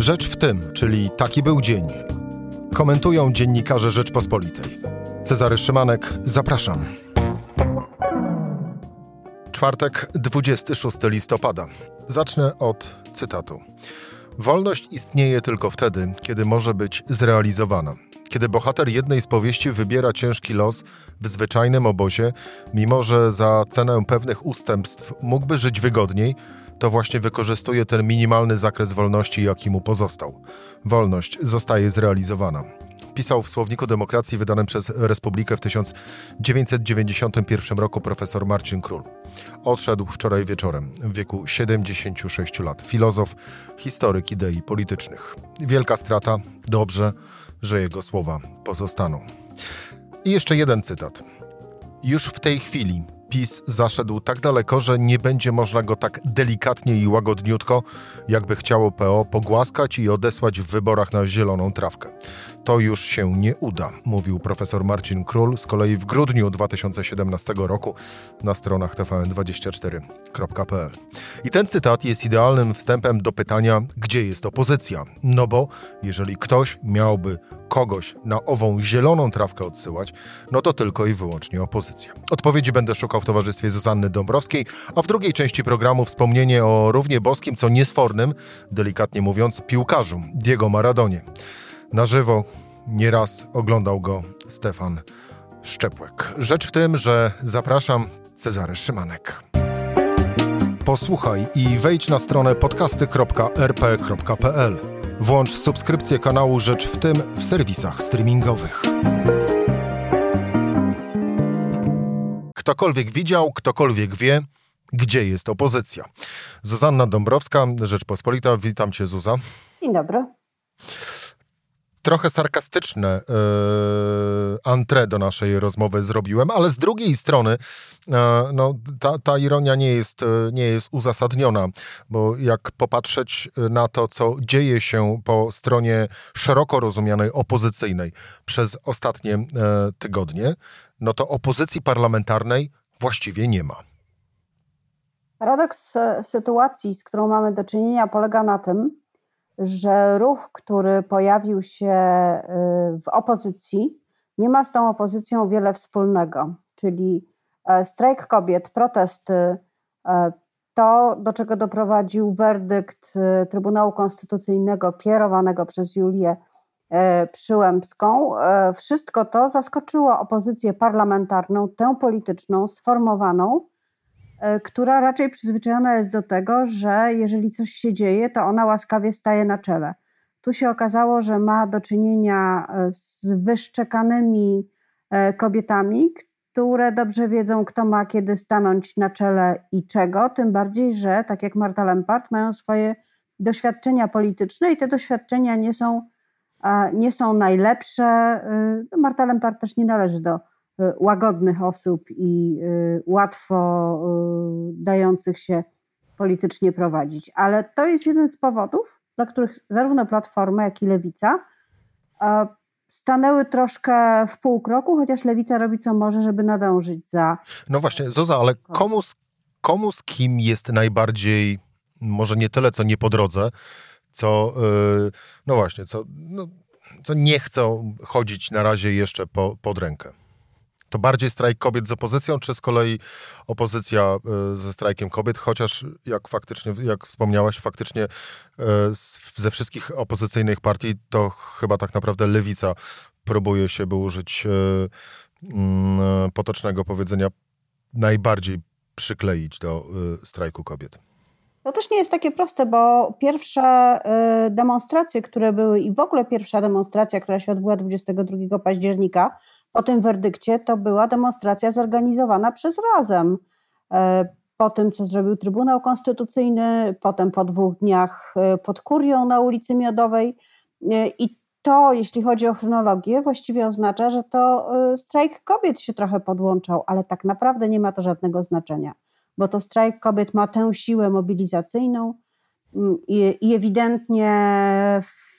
Rzecz w tym, czyli taki był dzień. Komentują dziennikarze Rzeczpospolitej. Cezary Szymanek, zapraszam. Czwartek, 26 listopada. Zacznę od cytatu. Wolność istnieje tylko wtedy, kiedy może być zrealizowana. Kiedy bohater jednej z powieści wybiera ciężki los w zwyczajnym obozie, mimo że za cenę pewnych ustępstw mógłby żyć wygodniej, to właśnie wykorzystuje ten minimalny zakres wolności, jaki mu pozostał. Wolność zostaje zrealizowana. Pisał w Słowniku Demokracji wydanym przez Republikę w 1991 roku profesor Marcin Król. Odszedł wczoraj wieczorem, w wieku 76 lat. Filozof, historyk idei politycznych. Wielka strata, dobrze, że jego słowa pozostaną. I jeszcze jeden cytat. Już w tej chwili PiS zaszedł tak daleko, że nie będzie można go tak delikatnie i łagodniutko, jakby chciało PO, pogłaskać i odesłać w wyborach na zieloną trawkę. To już się nie uda, mówił profesor Marcin Król z kolei w grudniu 2017 roku na stronach tvn24.pl. I ten cytat jest idealnym wstępem do pytania, gdzie jest opozycja. No bo jeżeli ktoś miałby kogoś na ową zieloną trawkę odsyłać, no to tylko i wyłącznie opozycja. Odpowiedzi będę szukał w towarzystwie Zuzanny Dąbrowskiej, a w drugiej części programu wspomnienie o równie boskim, co niesfornym, delikatnie mówiąc, piłkarzu Diego Maradonie. Na żywo nieraz oglądał go Stefan Szczepłek. Rzecz w tym, że zapraszam Cezary Szymanek. Posłuchaj i wejdź na stronę podcasty.rp.pl. Włącz subskrypcję kanału Rzecz w tym w serwisach streamingowych. Ktokolwiek widział, ktokolwiek wie, gdzie jest opozycja. Zuzanna Dąbrowska, Rzeczpospolita. Witam cię, Zuza. Dzień dobry trochę sarkastyczne yy, do naszej rozmowy zrobiłem, ale z drugiej strony e, no, ta, ta ironia nie jest, e, nie jest uzasadniona, bo jak popatrzeć na to, co dzieje się po stronie szeroko rozumianej opozycyjnej przez ostatnie tygodnie, no to opozycji parlamentarnej właściwie nie ma. Paradoks sytuacji, z którą mamy do czynienia, polega na tym, że ruch, który pojawił się y, w opozycji, nie ma z tą opozycją wiele wspólnego, czyli e, strajk kobiet, protesty, e, to, do czego doprowadził werdykt e, Trybunału Konstytucyjnego kierowanego przez Julię Przyłębską, wszystko to zaskoczyło opozycję parlamentarną, tę polityczną, sformowaną E, która raczej przyzwyczajona jest do tego, że jeżeli coś się dzieje, to ona łaskawie staje na czele. Tu się okazało, że ma do czynienia e, z wyszczekanymi e, kobietami, które dobrze wiedzą, kto ma kiedy stanąć na czele i czego, tym bardziej, że tak jak Marta Lempart, mają swoje doświadczenia polityczne i te doświadczenia nie są, nie są najlepsze. Marta Lempart też nie należy do łagodnych osób i y, łatwo y, dających się politycznie prowadzić. Ale to jest jeden z powodów, dla których zarówno Platforma, jak i Lewica stanęły troszkę w pół kroku, chociaż Lewica robi co może, żeby nadążyć za. No właśnie, Zoza, ale komu, komu z kim jest najbardziej, może nie tyle, co nie po drodze, co, no właśnie, co, no, co nie chcą chodzić na razie jeszcze po, pod rękę? To bardziej strajk kobiet z opozycją, czy z kolei opozycja e, ze strajkiem kobiet? Chociaż, jak faktycznie, jak wspomniałaś, faktycznie e, ze wszystkich opozycyjnych partii to chyba tak naprawdę lewica próbuje się, by użyć e, mm, potocznego powiedzenia, najbardziej przykleić do strajku kobiet. To też nie jest takie proste, bo pierwsze demonstracje, które były i w ogóle pierwsza demonstracja, która się odbyła 22 października, po tym werdykcie to była demonstracja zorganizowana przez Razem. E, po tym, co zrobił Trybunał Konstytucyjny, potem po dwóch dniach e, pod Kurią na ulicy Miodowej. E, I to, jeśli chodzi o chronologię, właściwie oznacza, że to strajk kobiet się trochę podłączał, ale tak naprawdę nie ma to żadnego znaczenia, bo to strajk kobiet ma tę siłę mobilizacyjną mm, i, ewidentnie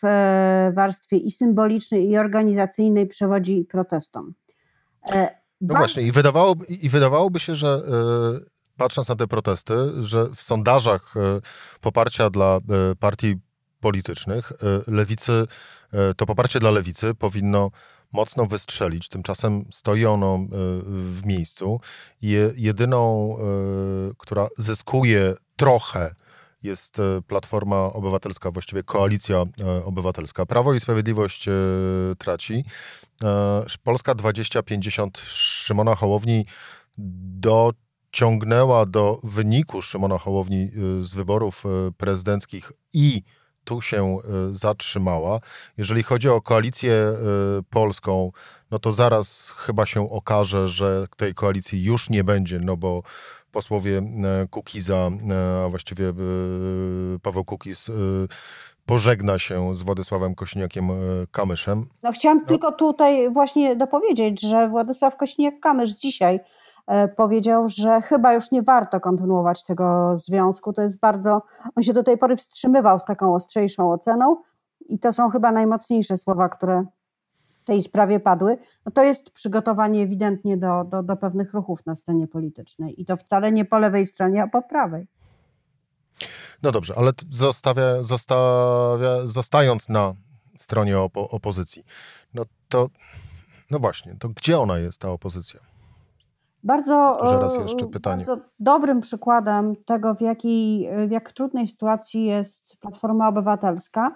e, warstwie i symbolicznej, i organizacyjnej przewodzi protestom. E, no właśnie, i, wydawało, i wydawałoby się, że e, patrząc na te protesty, że w sondażach poparcia dla partii politycznych lewicy, to poparcie dla lewicy powinno mocno wystrzelić. Tymczasem stoi ono w miejscu. Je, jedyną, która zyskuje trochę jest e, Platforma Obywatelska, właściwie Koalicja e, Obywatelska. Prawo i Sprawiedliwość e, traci. Polska 2050 Szymona Hołowni dociągnęła do wyniku Szymona Hołowni z wyborów prezydenckich i tu się zatrzymała. Jeżeli chodzi o koalicję polską, no to zaraz chyba się okaże, że tej koalicji już nie będzie, no bo posłowie e, Kukiza, e, a właściwie e, Paweł Kukiz pożegna się z Władysławem Kośniakiem-Kamyszem. No chciałam no. tylko tutaj właśnie dopowiedzieć, że Władysław Kośniak-Kamysz dzisiaj powiedział, że chyba już nie warto kontynuować tego związku. To jest bardzo. On się do tej pory wstrzymywał z taką ostrzejszą oceną, i to są chyba najmocniejsze słowa, które tej sprawie padły, no to jest przygotowanie ewidentnie do, do, do pewnych ruchów na scenie politycznej. I to wcale nie po lewej stronie, a po prawej. No dobrze, ale zostawia, zostawia, zostając na stronie opo opozycji, no to no właśnie, to gdzie ona jest, ta opozycja? Bardzo, raz jeszcze pytanie. bardzo dobrym przykładem tego, w, jakiej, w jak trudnej sytuacji jest Platforma Obywatelska,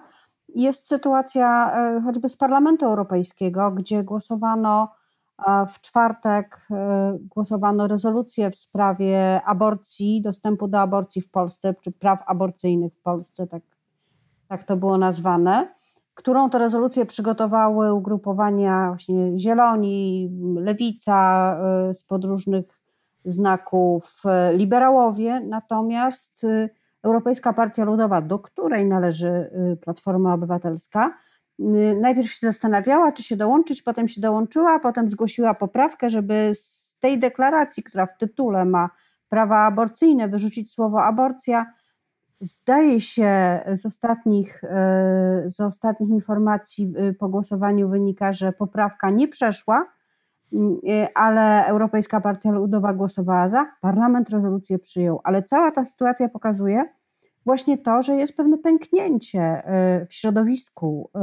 jest sytuacja e, choćby z Parlamentu Europejskiego, gdzie głosowano w czwartek e, głosowano rezolucję w sprawie aborcji, dostępu do aborcji w Polsce, czy praw aborcyjnych w Polsce, tak, tak to było nazwane, którą to rezolucję przygotowały ugrupowania właśnie Zieloni, Lewica, e, z podróżnych znaków liberałowie, natomiast Europejska Partia Ludowa, do której należy y, Platforma Obywatelska, y, najpierw się zastanawiała, czy się dołączyć, potem się dołączyła, potem zgłosiła poprawkę, żeby z tej deklaracji, która w tytule ma prawa aborcyjne, wyrzucić słowo aborcja. Zdaje się z ostatnich, y, z ostatnich informacji po głosowaniu wynika, że poprawka nie przeszła, ale Europejska Partia Ludowa głosowała za, parlament rezolucję przyjął, ale cała ta sytuacja pokazuje, właśnie to, że jest pewne pęknięcie y, w środowisku y,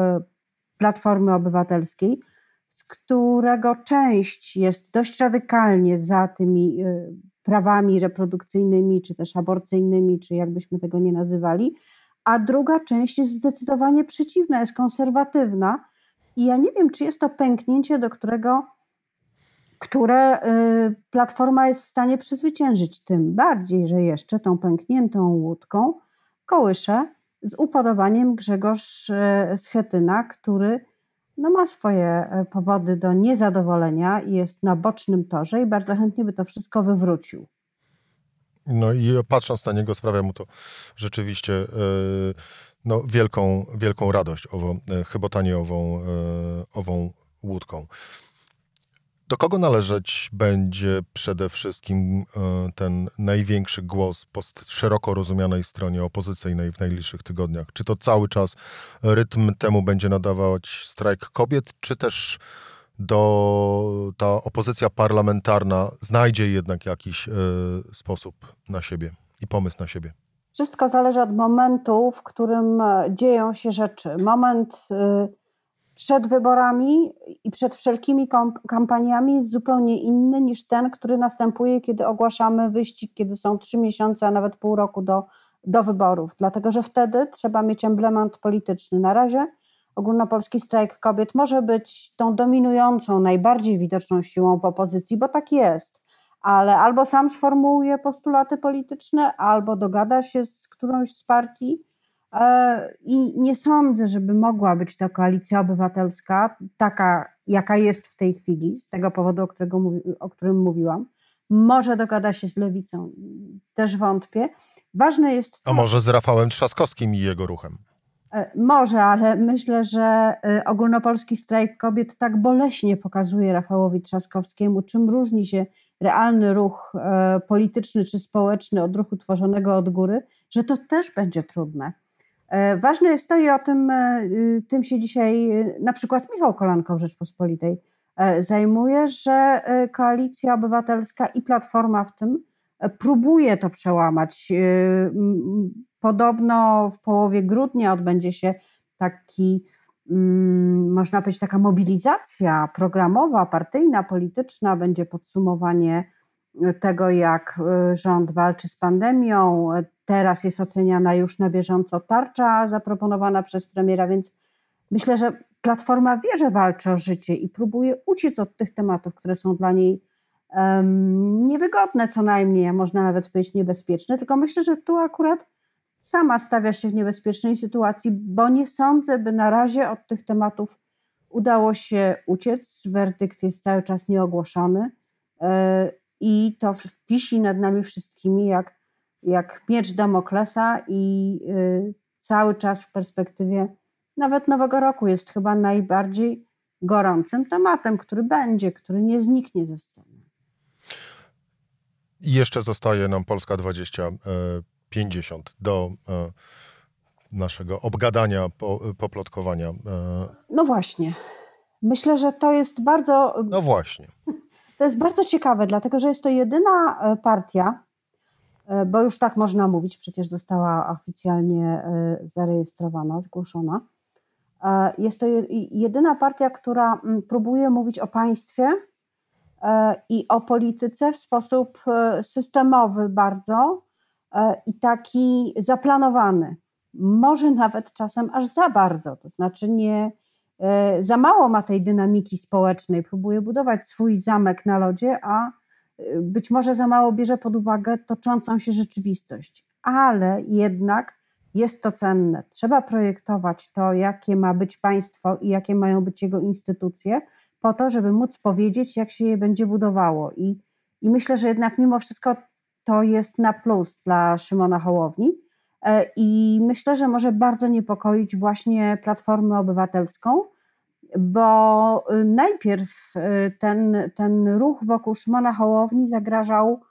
Platformy Obywatelskiej, z którego część jest dość radykalnie za tymi y, prawami reprodukcyjnymi, czy też aborcyjnymi, czy jakbyśmy tego nie nazywali, a druga część jest zdecydowanie przeciwna, jest konserwatywna. I ja nie wiem, czy jest to pęknięcie, do którego które Platforma jest w stanie przezwyciężyć. Tym bardziej, że jeszcze tą pękniętą łódką kołysze z upodobaniiem Grzegorz e, Schetyna, który no, ma swoje e, powody do niezadowolenia i jest na bocznym torze i bardzo chętnie by to wszystko wywrócił. No i patrząc na niego sprawia mu to rzeczywiście e, no, wielką, wielką radość, owo, chybotanie ową, ową łódką. Do kogo należeć będzie przede wszystkim e, ten największy głos po szeroko rozumianej stronie opozycyjnej w najbliższych tygodniach? Czy to cały czas rytm temu będzie nadawać strajk kobiet, czy też do, ta opozycja parlamentarna znajdzie jednak jakiś y, sposób na siebie i pomysł na siebie? Wszystko zależy od momentu, w którym dzieją się rzeczy. Moment. Y przed wyborami i przed wszelkimi kampaniami jest zupełnie inny niż ten, który następuje, kiedy ogłaszamy wyścig, kiedy są trzy miesiące, a nawet pół roku do, do wyborów. Dlatego, że wtedy trzeba mieć emblemat polityczny. Na razie ogólnopolski strajk kobiet może być tą dominującą, najbardziej widoczną siłą w opozycji, bo tak jest. Ale albo sam sformułuje postulaty polityczne, albo dogada się z którąś z partii, I nie sądzę, żeby mogła być to koalicja obywatelska, taka jaka jest w tej chwili, z tego powodu, o, którego, o którym mówiłam. Może dogada się z lewicą, też wątpię. Ważne jest. To, A może z Rafałem Trzaskowskim i jego ruchem? E, może, ale myślę, że e, ogólnopolski strajk kobiet tak boleśnie pokazuje Rafałowi Trzaskowskiemu, czym różni się realny ruch polityczny czy społeczny od ruchu tworzonego od góry, że to też będzie trudne. E, ważne jest to i o tym, e, y, tym się dzisiaj y, na przykład Michał Kolanko w Rzeczpospolitej e, zajmuje, że Koalicja Obywatelska i Platforma w tym próbuje to przełamać. podobno w połowie grudnia odbędzie się taki, mm, można powiedzieć, taka mobilizacja programowa, partyjna, polityczna, będzie podsumowanie tego, jak y, rząd walczy z pandemią. Teraz jest oceniana już na bieżąco tarcza zaproponowana przez premiera, więc myślę, że Platforma wie, że walczy o życie i próbuje uciec od tych tematów, które są dla niej um, niewygodne, co najmniej, a można nawet powiedzieć niebezpieczne. Tylko myślę, że tu akurat sama stawia się w niebezpiecznej sytuacji, bo nie sądzę, by na razie od tych tematów udało się uciec. Werdykt jest cały czas nieogłoszony e, i to wisi nad nami wszystkimi jak, jak miecz Damoklesa i y, cały czas w perspektywie nawet Nowego Roku jest chyba najbardziej gorącym tematem, który będzie, który nie zniknie ze sceny. I jeszcze zostaje nam Polska 2050 do e, naszego obgadania, poplotkowania. E. No właśnie. Myślę, że to jest bardzo. No właśnie. To jest bardzo ciekawe, dlatego że jest to jedyna e, partia, bo już tak można mówić, przecież została oficjalnie zarejestrowana, zgłoszona E, jest to jedyna partia, która próbuje mówić o państwie e, i o polityce w sposób e, systemowy bardzo i taki zaplanowany. Może nawet czasem aż za bardzo, to znaczy nie za mało ma tej dynamiki społecznej, próbuje budować swój zamek na lodzie, a być może za mało bierze pod uwagę toczącą się rzeczywistość. Ale jednak jest to cenne. Trzeba projektować to, jakie ma być państwo i jakie mają być jego instytucje, po to, żeby móc powiedzieć, jak się je będzie budowało. I, i myślę, że jednak mimo wszystko to jest na plus dla Szymona Hołowni. E, I myślę, że może bardzo niepokoić właśnie Platformę Obywatelską, bo y, najpierw y, ten, ten ruch wokół Szymona Hołowni zagrażał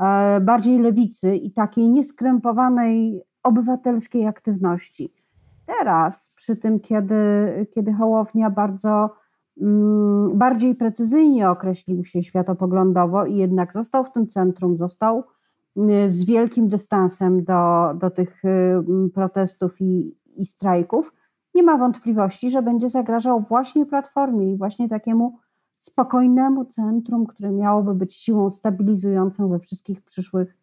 e, bardziej lewicy i takiej nieskrępowanej obywatelskiej aktywności. Teraz, przy tym, kiedy, kiedy Hołownia bardzo mm, bardziej precyzyjnie określił się światopoglądowo i jednak został w tym centrum, został z wielkim dystansem do, do tych y, protestów i, i strajków, nie ma wątpliwości, że będzie zagrażał właśnie Platformie i właśnie takiemu spokojnemu centrum, które miałoby być siłą stabilizującą we wszystkich przyszłych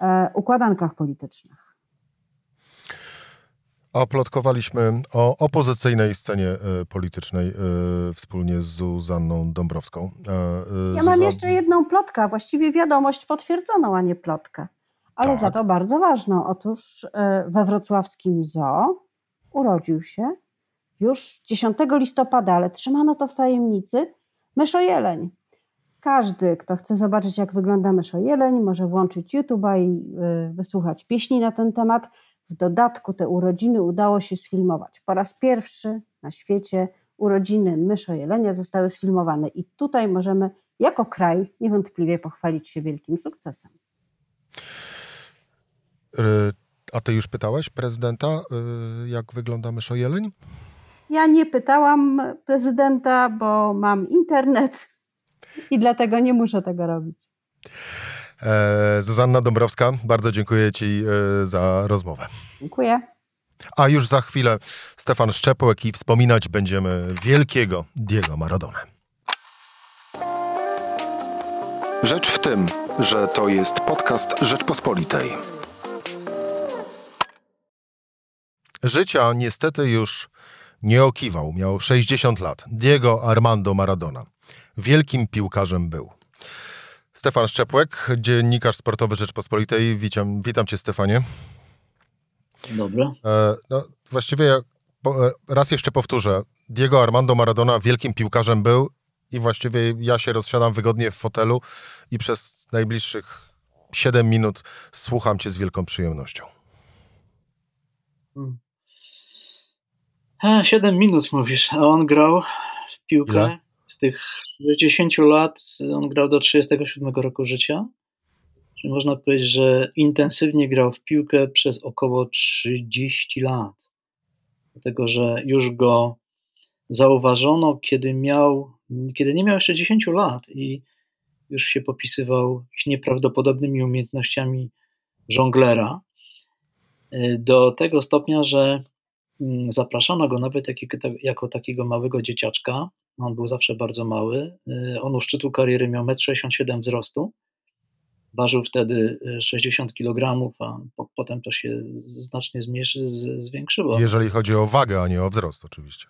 e, układankach politycznych. A plotkowaliśmy o opozycyjnej scenie e, politycznej e, wspólnie z Zuzanną Dąbrowską. E, ja mam jeszcze jedną plotkę, właściwie wiadomość potwierdzoną, a nie plotkę, ale tak. za to bardzo ważną. Otóż we wrocławskim zoo urodził się już 10 listopada, ale trzymano to w tajemnicy, myszojeleń. Każdy, kto chce zobaczyć, jak wygląda myszojeleń, może włączyć YouTube'a i wysłuchać pieśni na ten temat. W dodatku te urodziny udało się sfilmować. Po raz pierwszy na świecie urodziny myszojelenia zostały sfilmowane i tutaj możemy jako kraj niewątpliwie pochwalić się wielkim sukcesem. A ty już pytałaś prezydenta, y, jak wygląda myszojeleń? Ja nie pytałam prezydenta, bo mam internet i dlatego nie muszę tego robić. E, Zuzanna Dąbrowska, bardzo dziękuję Ci e, za rozmowę. Dziękuję. A już za chwilę Stefan Szczepłek i wspominać będziemy wielkiego Diego Maradona. Rzecz w tym, że to jest podcast Rzeczpospolitej. Życia niestety już nie okiwał. Miał 60 lat. Diego Armando Maradona. Wielkim piłkarzem był. Stefan Szczepłek, dziennikarz sportowy Rzeczpospolitej. Witam, witam cię, Stefanie. Dobra. E, no, właściwie ja po, raz jeszcze powtórzę. Diego Armando Maradona wielkim piłkarzem był i właściwie ja się rozsiadam wygodnie w fotelu i przez najbliższych 7 minut słucham cię z wielką przyjemnością. Hmm. A, 7 minut mówisz, a on grał w piłkę z tych 60 lat on grał do 37 roku życia. Czyli można powiedzieć, że intensywnie grał w piłkę przez około 30 lat. Dlatego, że już go zauważono, kiedy miał, kiedy nie miał jeszcze 10 lat i już się popisywał nieprawdopodobnymi umiejętnościami żonglera. do tego stopnia, że mm, zapraszano go nawet jako takiego małego dzieciaczka. On był zawsze bardzo mały. On u szczytu kariery miał 1,67 m wzrostu. Ważył wtedy 60 kg, a po, potem to się znacznie zmniejszy, zwiększyło. Jeżeli chodzi o wagę, a nie o wzrost, oczywiście.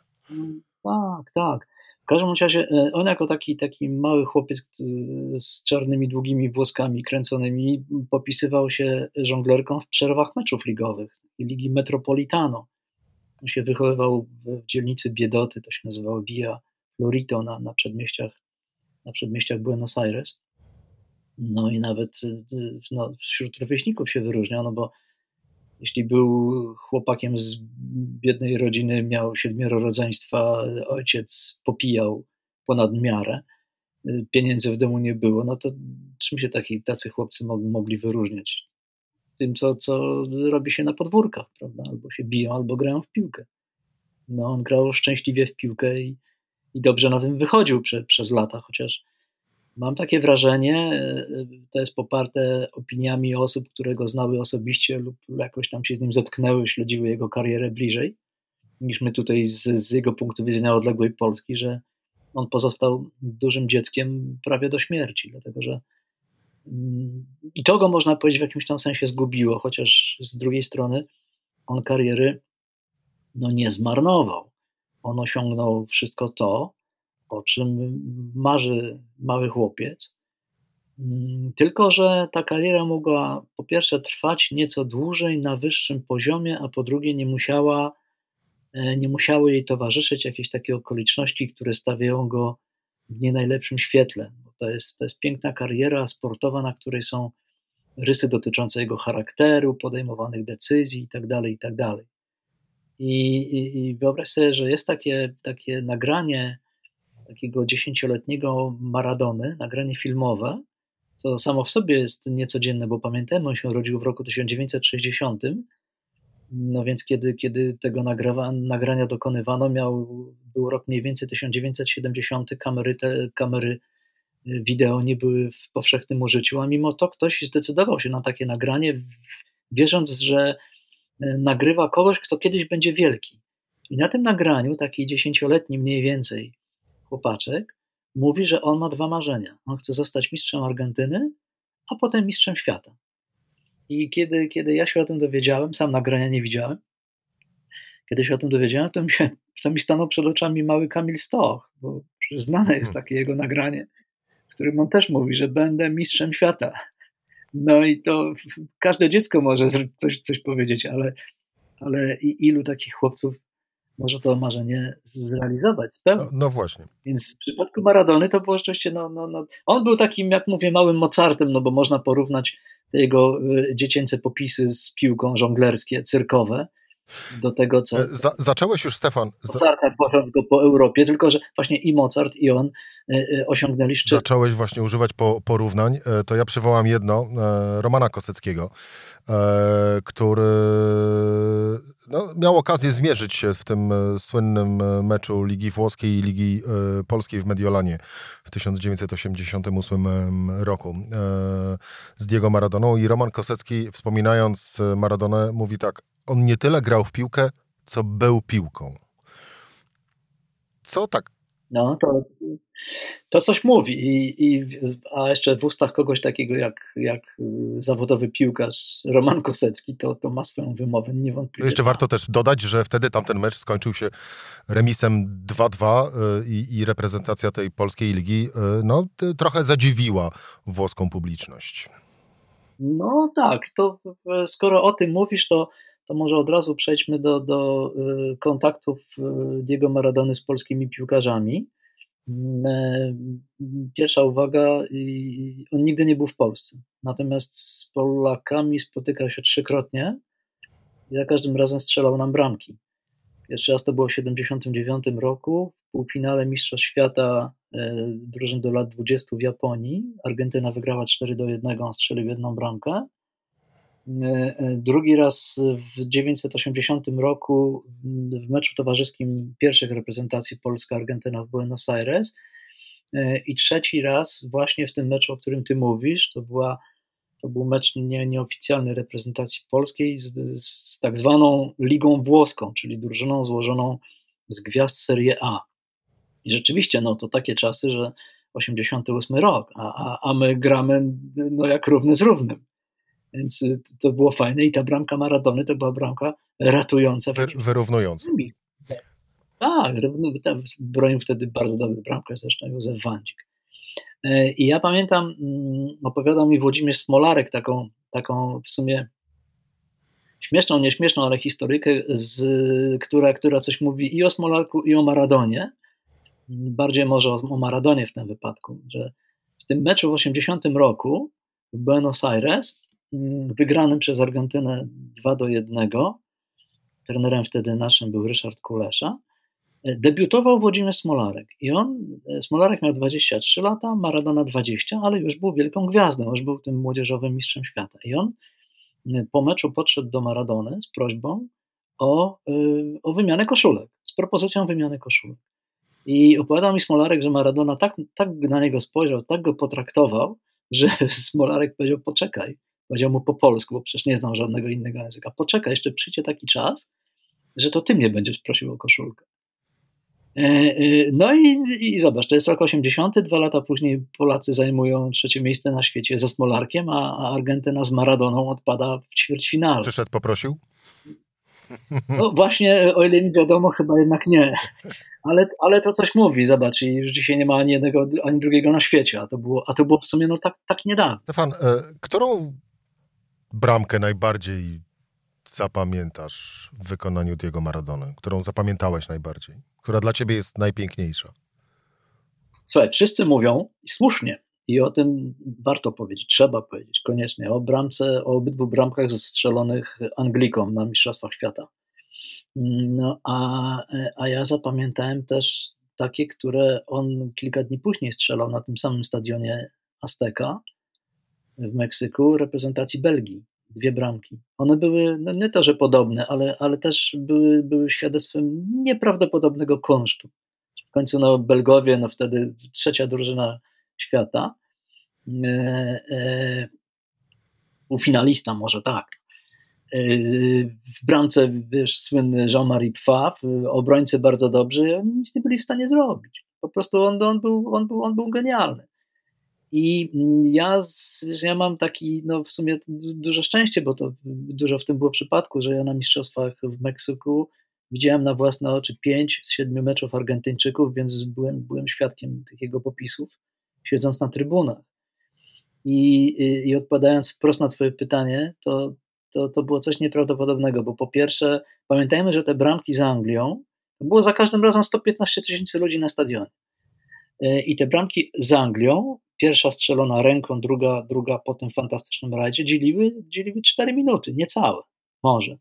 Tak, tak. W każdym razie e, on jako taki, taki mały chłopiec z czarnymi, długimi włoskami kręconymi popisywał się żonglerką w przerwach meczów ligowych Ligi Metropolitano. On się wychowywał w dzielnicy Biedoty, to się nazywało Via Florito na, na, przedmieściach, na przedmieściach Buenos Aires. No i nawet no, wśród rówieśników się wyróżniał, no bo jeśli był chłopakiem z biednej rodziny, miał siedmioro rodzeństwa, ojciec popijał ponad miarę, pieniędzy w domu nie było, no to czym się taki, tacy chłopcy mogli wyróżniać? Tym, co, co robi się na podwórkach, prawda? Albo się biją, albo grają w piłkę. No, on grał szczęśliwie w piłkę i, i dobrze na tym wychodził prze, przez lata, chociaż Mam takie wrażenie, e, to jest poparte opiniami osób, które go znały osobiście lub jakoś tam się z nim zetknęły, śledziły jego karierę bliżej, niż my tutaj z, z jego punktu widzenia odległej Polski, że on pozostał dużym dzieckiem prawie do śmierci, dlatego że mm, i to go można powiedzieć w jakimś tam sensie zgubiło, chociaż z drugiej strony on kariery no, nie zmarnował. On osiągnął wszystko to, o czym marzy mały chłopiec. Mm, tylko, że ta kariera mogła po pierwsze trwać nieco dłużej na wyższym poziomie, a po drugie nie musiała, e, nie musiały jej towarzyszyć jakieś takie okoliczności, które stawiają go w nie najlepszym świetle. To jest, to jest piękna kariera sportowa, na której są rysy dotyczące jego charakteru, podejmowanych decyzji itd. Tak itd. I, i, I wyobraź sobie, że jest takie, takie nagranie takiego dziesięcioletniego Maradony, nagranie filmowe, co samo w sobie jest niecodzienne, bo pamiętajmy, on się urodził w roku 1960, no więc kiedy, kiedy tego nagrawa, nagrania dokonywano, miał, był rok mniej więcej 1970, kamery, te, kamery wideo nie były w powszechnym użyciu, a mimo to ktoś zdecydował się na takie nagranie, wierząc, że nagrywa kogoś, kto kiedyś będzie wielki. I na tym nagraniu, taki dziesięcioletni mniej więcej, chłopaczek, mówi, że on ma dwa marzenia. On chce zostać mistrzem Argentyny, a potem mistrzem świata. I kiedy, kiedy ja się o tym dowiedziałem, sam nagrania nie widziałem, kiedy się o tym dowiedziałem, to mi, się, to mi stanął przed oczami mały Kamil Stoch, bo znane jest hmm. takie jego nagranie, w którym on też mówi, że będę mistrzem świata. No i to każde dziecko może coś, coś powiedzieć, ale, ale ilu takich chłopców może to marzenie zrealizować, spełnić. No, no, właśnie. Więc w przypadku Maradony to było rzeczywiście, no, no, no, on był takim, jak mówię, małym Mozartem, no bo można porównać te jego y, dziecięce popisy z piłką żonglerskie, cyrkowe, do tego, co. E, za, zacząłeś już, Stefan. Mozarta, płacąc go po Europie, tylko że właśnie i Mozart, i on y, y, osiągnęli szczyt. Zacząłeś właśnie używać po, porównań. E, to ja przywołam jedno, e, Romana Koseckiego, który no, miał okazję zmierzyć się w tym słynnym meczu Ligi Włoskiej i Ligi Polskiej w Mediolanie w 1988 roku z Diego Maradoną. I Roman Kosecki, wspominając Maradonę, mówi tak: on nie tyle grał w piłkę, co był piłką. Co tak? No, to, to coś mówi. I, i, a jeszcze w ustach kogoś takiego jak, jak zawodowy piłkarz Roman Kosecki, to, to ma swoją wymowę niewątpliwie. Jeszcze warto też dodać, że wtedy tamten mecz skończył się remisem 2-2 y, i, i reprezentacja tej polskiej ligi y, no, trochę zadziwiła włoską publiczność. No tak, to skoro o tym mówisz, to to może od razu przejdźmy do, do y, kontaktów y, Diego Maradony z polskimi piłkarzami. Mm, e, pierwsza uwaga, on nigdy nie był w Polsce, natomiast z Polakami spotykał się trzykrotnie i za każdym razem strzelał nam bramki. Pierwszy raz to było w 1979 roku, w półfinale Mistrzostw Świata e, drużyn do lat 20 w Japonii. Argentyna wygrała 4 do 1, on strzelił jedną bramkę. E, e, drugi raz w 1980 roku w meczu towarzyskim pierwszych reprezentacji Polska-Argentyna w Buenos Aires. E, I trzeci raz właśnie w tym meczu, o którym ty mówisz, to była To był mecz nie, nieoficjalnej reprezentacji polskiej z, z tak zwaną Ligą Włoską, czyli drużyną złożoną z gwiazd Serie A. I rzeczywiście, no to takie czasy, że 88 rok, a, a, a my gramy no, jak równy z równym. Więc to było fajne i ta bramka Maradony to była bramka ratująca. Wy, wyrównująca. Tak, bronił wtedy bardzo dobry bramkę, zresztą Józef Wandzik. E, I ja pamiętam, mm, opowiadał mi Włodzimierz Smolarek taką, taką w sumie śmieszną, nieśmieszną, ale historykę, z, która, która coś mówi i o Smolarku, i o Maradonie. Bardziej może o, o Maradonie w tym wypadku, że w tym meczu w 80 roku w Buenos Aires, wygranym przez Argentynę 2 do 1, trenerem wtedy naszym był Ryszard Kulesza, debiutował Włodzimierz Smolarek i on, Smolarek miał 23 lata, Maradona 20, ale już był wielką gwiazdą, już był tym młodzieżowym mistrzem świata i on po meczu podszedł do Maradony z prośbą o, y, o wymianę koszulek, z propozycją wymiany koszulek. I opowiadał mi Smolarek, że Maradona tak, tak na niego spojrzał, tak go potraktował, że Smolarek powiedział: Poczekaj. Powiedział mu po polsku, bo przecież nie znał żadnego innego języka. Poczekaj, jeszcze przyjdzie taki czas, że to ty mnie będziesz prosił o koszulkę. E, e, no i, i zobacz, to jest rok 80, dwa lata później Polacy zajmują trzecie miejsce na świecie ze Smolarkiem, a Argentyna z Maradoną odpada w ćwierćfinale. Przyszedł, poprosił? No właśnie, o ile mi wiadomo, chyba jednak nie. Ale, ale to coś mówi, zobacz, i już dzisiaj nie ma ani jednego, ani drugiego na świecie, a to było, a to było w sumie no tak, tak niedawno. Stefan, e, którą bramkę najbardziej zapamiętasz w wykonaniu Diego Maradony? Którą zapamiętałeś najbardziej? Która dla ciebie jest najpiękniejsza? Słuchaj, wszyscy mówią i słusznie, i o tym warto powiedzieć, trzeba powiedzieć koniecznie, o bramce, o obydwu bramkach zestrzelonych Anglikom na Mistrzostwach Świata. No, a, a ja zapamiętałem też takie, które on kilka dni później strzelał na tym samym stadionie Azteka w Meksyku reprezentacji Belgii. Dwie bramki. One były no nie to, że podobne, ale, ale też były, były świadectwem nieprawdopodobnego kunsztu. W końcu no, Belgowie, no wtedy trzecia drużyna świata, e, e, może tak. E, w bramce, wiesz, słynny Jean-Marie Pfaff, obrońcy bardzo dobrzy, oni nic nie byli w stanie zrobić. Po prostu on, on, był, on, był, on był genialny. I ja, ja mam taki, no w sumie duże szczęście, bo to dużo w tym było przypadku, że ja na mistrzostwach w Meksyku widziałem na własne oczy pięć z siedmiu meczów Argentyńczyków, więc byłem, byłem świadkiem tych jego popisów, siedząc na trybunach. I, i, i odpowiadając wprost na Twoje pytanie, to, to, to było coś nieprawdopodobnego, bo po pierwsze, pamiętajmy, że te bramki z Anglią, było za każdym razem 115 tysięcy ludzi na stadionie. E, I te bramki z Anglią, pierwsza strzelona ręką, druga, druga po tym fantastycznym rajdzie, dzieliły, dzieliły 4 minuty, niecałe, może.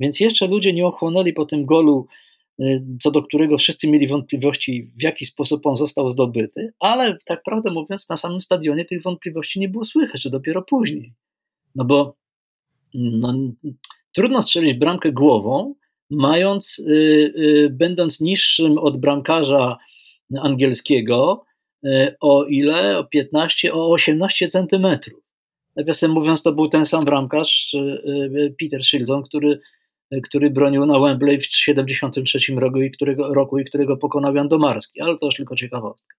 Więc jeszcze ludzie nie ochłonęli po tym golu, e, co do którego wszyscy mieli wątpliwości, w jaki sposób on został zdobyty, ale tak prawdę mówiąc, na samym stadionie tych wątpliwości nie było słychać, że dopiero później. No bo no, trudno strzelić bramkę głową, mając, yy, yy, będąc niższym od bramkarza angielskiego e, o ile? O 15, o 18 centymetrów. Nawiasem mówiąc, to był ten sam bramkarz, e, e, Peter Shilton, który, który bronił na Wembley w 1973 roku i którego, roku i którego pokonał Jan Domarski, ale to już tylko ciekawostka.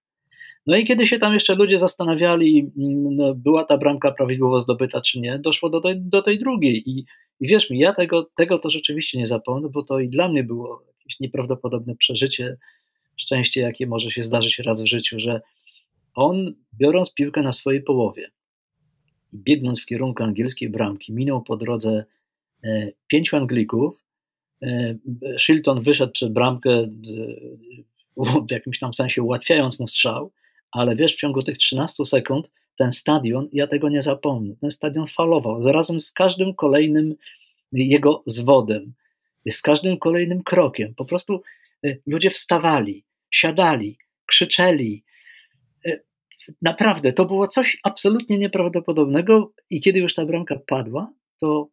No i kiedy się tam jeszcze ludzie zastanawiali, no, była ta bramka prawidłowo zdobyta czy nie, doszło do tej, do tej drugiej. I, I wierz mi, ja tego, tego to rzeczywiście nie zapomnę, bo to i dla mnie było jakieś nieprawdopodobne przeżycie szczęście, jakie może się zdarzyć raz w życiu, że on, biorąc piłkę na swojej połowie i biegnąc w kierunku angielskiej bramki, minął po drodze e, pięciu Anglików. E, Shilton wyszedł przed bramkę e, w jakimś tam sensie ułatwiając mu strzał, ale wiesz, w ciągu tych 13 sekund ten stadion, ja tego nie zapomnę, ten stadion falował zarazem z każdym kolejnym jego zwodem, z każdym kolejnym krokiem. Po prostu ludzie wstawali, siadali, krzyczeli. E, naprawdę, to było coś absolutnie nieprawdopodobnego i kiedy już ta bramka padła, to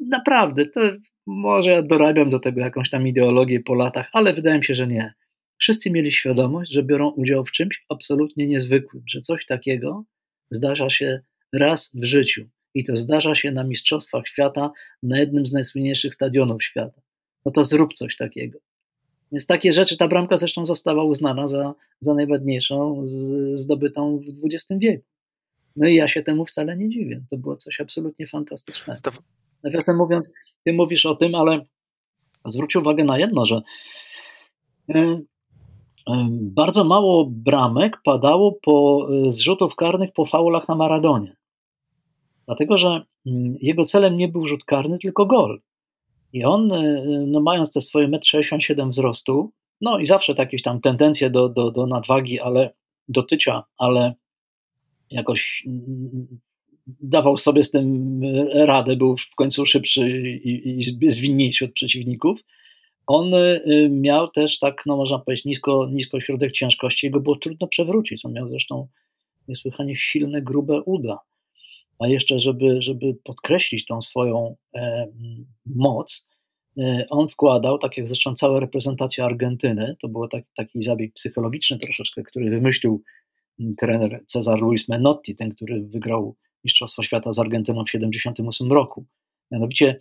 naprawdę, to może ja dorabiam do tego jakąś tam ideologię po latach, ale wydaje mi się, że nie. Wszyscy mieli świadomość, że biorą udział w czymś absolutnie niezwykłym, że coś takiego zdarza się raz w życiu. i to zdarza się na Mistrzostwach Świata na jednym z najsłynniejszych stadionów świata. No to zrób coś takiego. Więc takie rzeczy, ta bramka zresztą została uznana za, za najładniejszą z, zdobytą w XX wieku. No i ja się temu wcale nie dziwię. To było coś absolutnie fantastycznego. Stef... Nawiasem mówiąc, ty mówisz o tym, ale zwróć uwagę na jedno, że e, e, bardzo mało bramek padało po e, zrzutów karnych po faulach na Maradonie. Dlatego, że mm, jego celem nie był rzut karny, tylko gol. I on, no mając te swoje 1,67 m wzrostu, no i zawsze jakieś tam tendencje do, do, do nadwagi, ale do tycia, ale jakoś mm, dawał sobie z tym radę, był w końcu szybszy i, i zwinniejszy od przeciwników. On y, miał też tak, no można powiedzieć, nisko, nisko środek ciężkości, jego było trudno przewrócić. On miał zresztą niesłychanie silne, grube uda. A jeszcze, żeby, żeby podkreślić tą swoją e, moc, e, on wkładał, tak jak zresztą cała reprezentacja Argentyny, to był tak, taki zabieg psychologiczny troszeczkę, który wymyślił trener Cezar Luis Menotti, ten, który wygrał Mistrzostwo Świata z Argentyną w 1978 roku. Mianowicie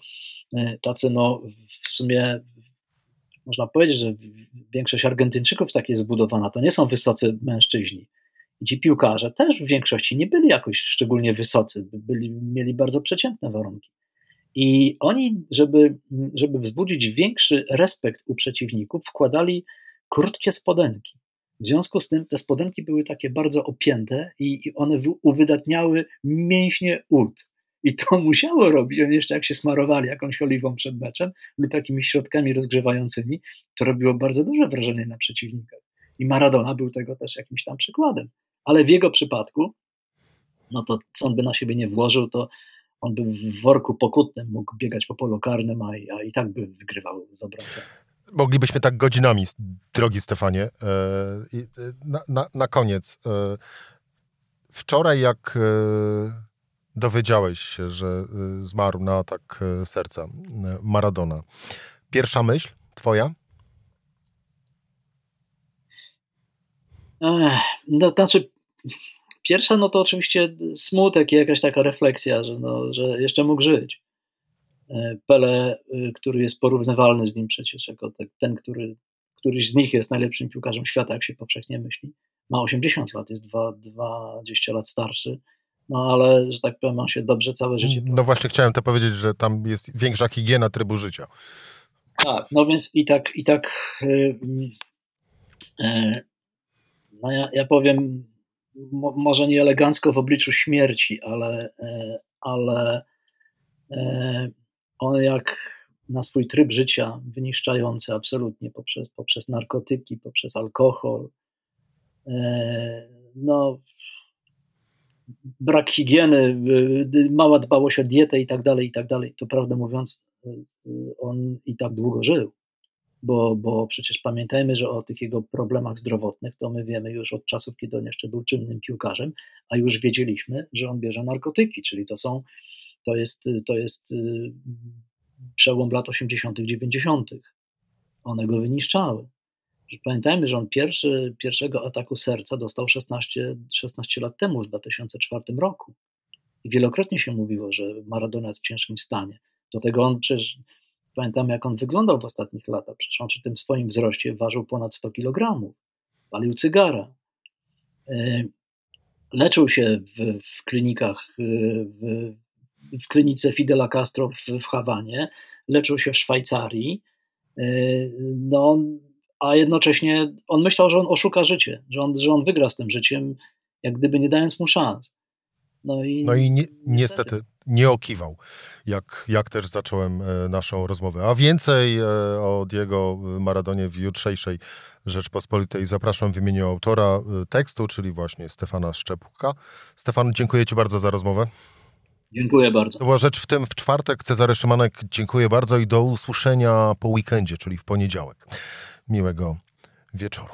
e, tacy, no w sumie można powiedzieć, że większość Argentyńczyków tak jest zbudowana, to nie są wysocy mężczyźni. Ci piłkarze też w większości nie byli jakoś szczególnie wysocy, byli, mieli bardzo przeciętne warunki. I oni, żeby, żeby wzbudzić większy respekt u przeciwników, wkładali krótkie spodenki. W związku z tym te spodenki były takie bardzo opięte i, i one uwydatniały mięśnie ud. I to musiało robić, oni jeszcze jak się smarowali jakąś oliwą przed meczem lub jakimiś środkami rozgrzewającymi, to robiło bardzo duże wrażenie na przeciwnikach. I Maradona był tego też jakimś tam przykładem. Ale w jego przypadku, no to co on by na siebie nie włożył, to on by w worku pokutnym mógł biegać po polu karnym, a, a i tak by wygrywał z obrońcą. Moglibyśmy tak godzinami, drogi Stefanie. E, e, na, na, na koniec. E, wczoraj, jak dowiedziałeś się, że zmarł na atak serca Maradona, pierwsza myśl twoja? No, znaczy, pierwsza no to oczywiście smutek i jakaś taka refleksja, że, no, że jeszcze mógł żyć. E, Pele, y, który jest porównywalny z nim przecież, jako ten, który, któryś z nich jest najlepszym piłkarzem świata, jak się powszechnie myśli. Ma 80 lat, jest 2, 20 lat starszy, no ale, że tak powiem, on się dobrze całe życie. No właśnie chciałem to powiedzieć, że tam jest większa higiena trybu życia. Tak, no więc i tak, i tak yy, yy, no ja, ja powiem, mo, może nie elegancko w obliczu śmierci, ale, yy, ale on jak na swój tryb życia wyniszczający absolutnie poprzez, poprzez narkotyki, poprzez alkohol, e, no, brak higieny, mała dbałość o dietę i tak dalej, i tak dalej, to prawdę mówiąc, e, on i tak długo żył. Bo, bo przecież pamiętajmy, że o tych jego problemach zdrowotnych to my wiemy już od czasów, kiedy on jeszcze był czynnym piłkarzem, a już wiedzieliśmy, że on bierze narkotyki, czyli to są, to jest, to jest przełom lat 80., 90. One go wyniszczały. Pamiętajmy, że on pierwszy, pierwszego ataku serca dostał 16, 16 lat temu, w 2004 roku. I wielokrotnie się mówiło, że Maradona jest w ciężkim stanie. Do tego on przecież, pamiętamy jak on wyglądał w ostatnich latach, przecież on przy tym swoim wzroście ważył ponad 100 kg, palił cygara. E, leczył się w, w klinikach, e, w, w klinice Fidela Castro w, w Hawanie, leczył się w Szwajcarii, y, no, a jednocześnie on myślał, że on oszuka życie, że on, że on wygra z tym życiem, jak gdyby nie dając mu szans. No i, no i ni niestety nie okiwał, jak, jak też zacząłem e, naszą rozmowę. A więcej e, o Diego Maradonie w jutrzejszej Rzeczpospolitej zapraszam w imieniu autora e, tekstu, czyli właśnie Stefana Szczepka. Stefan, dziękuję Ci bardzo za rozmowę. Dziękuję bardzo. To była rzecz w tym w czwartek. Cezary Szymanek, dziękuję bardzo i do usłyszenia po weekendzie, czyli w poniedziałek. Miłego wieczoru.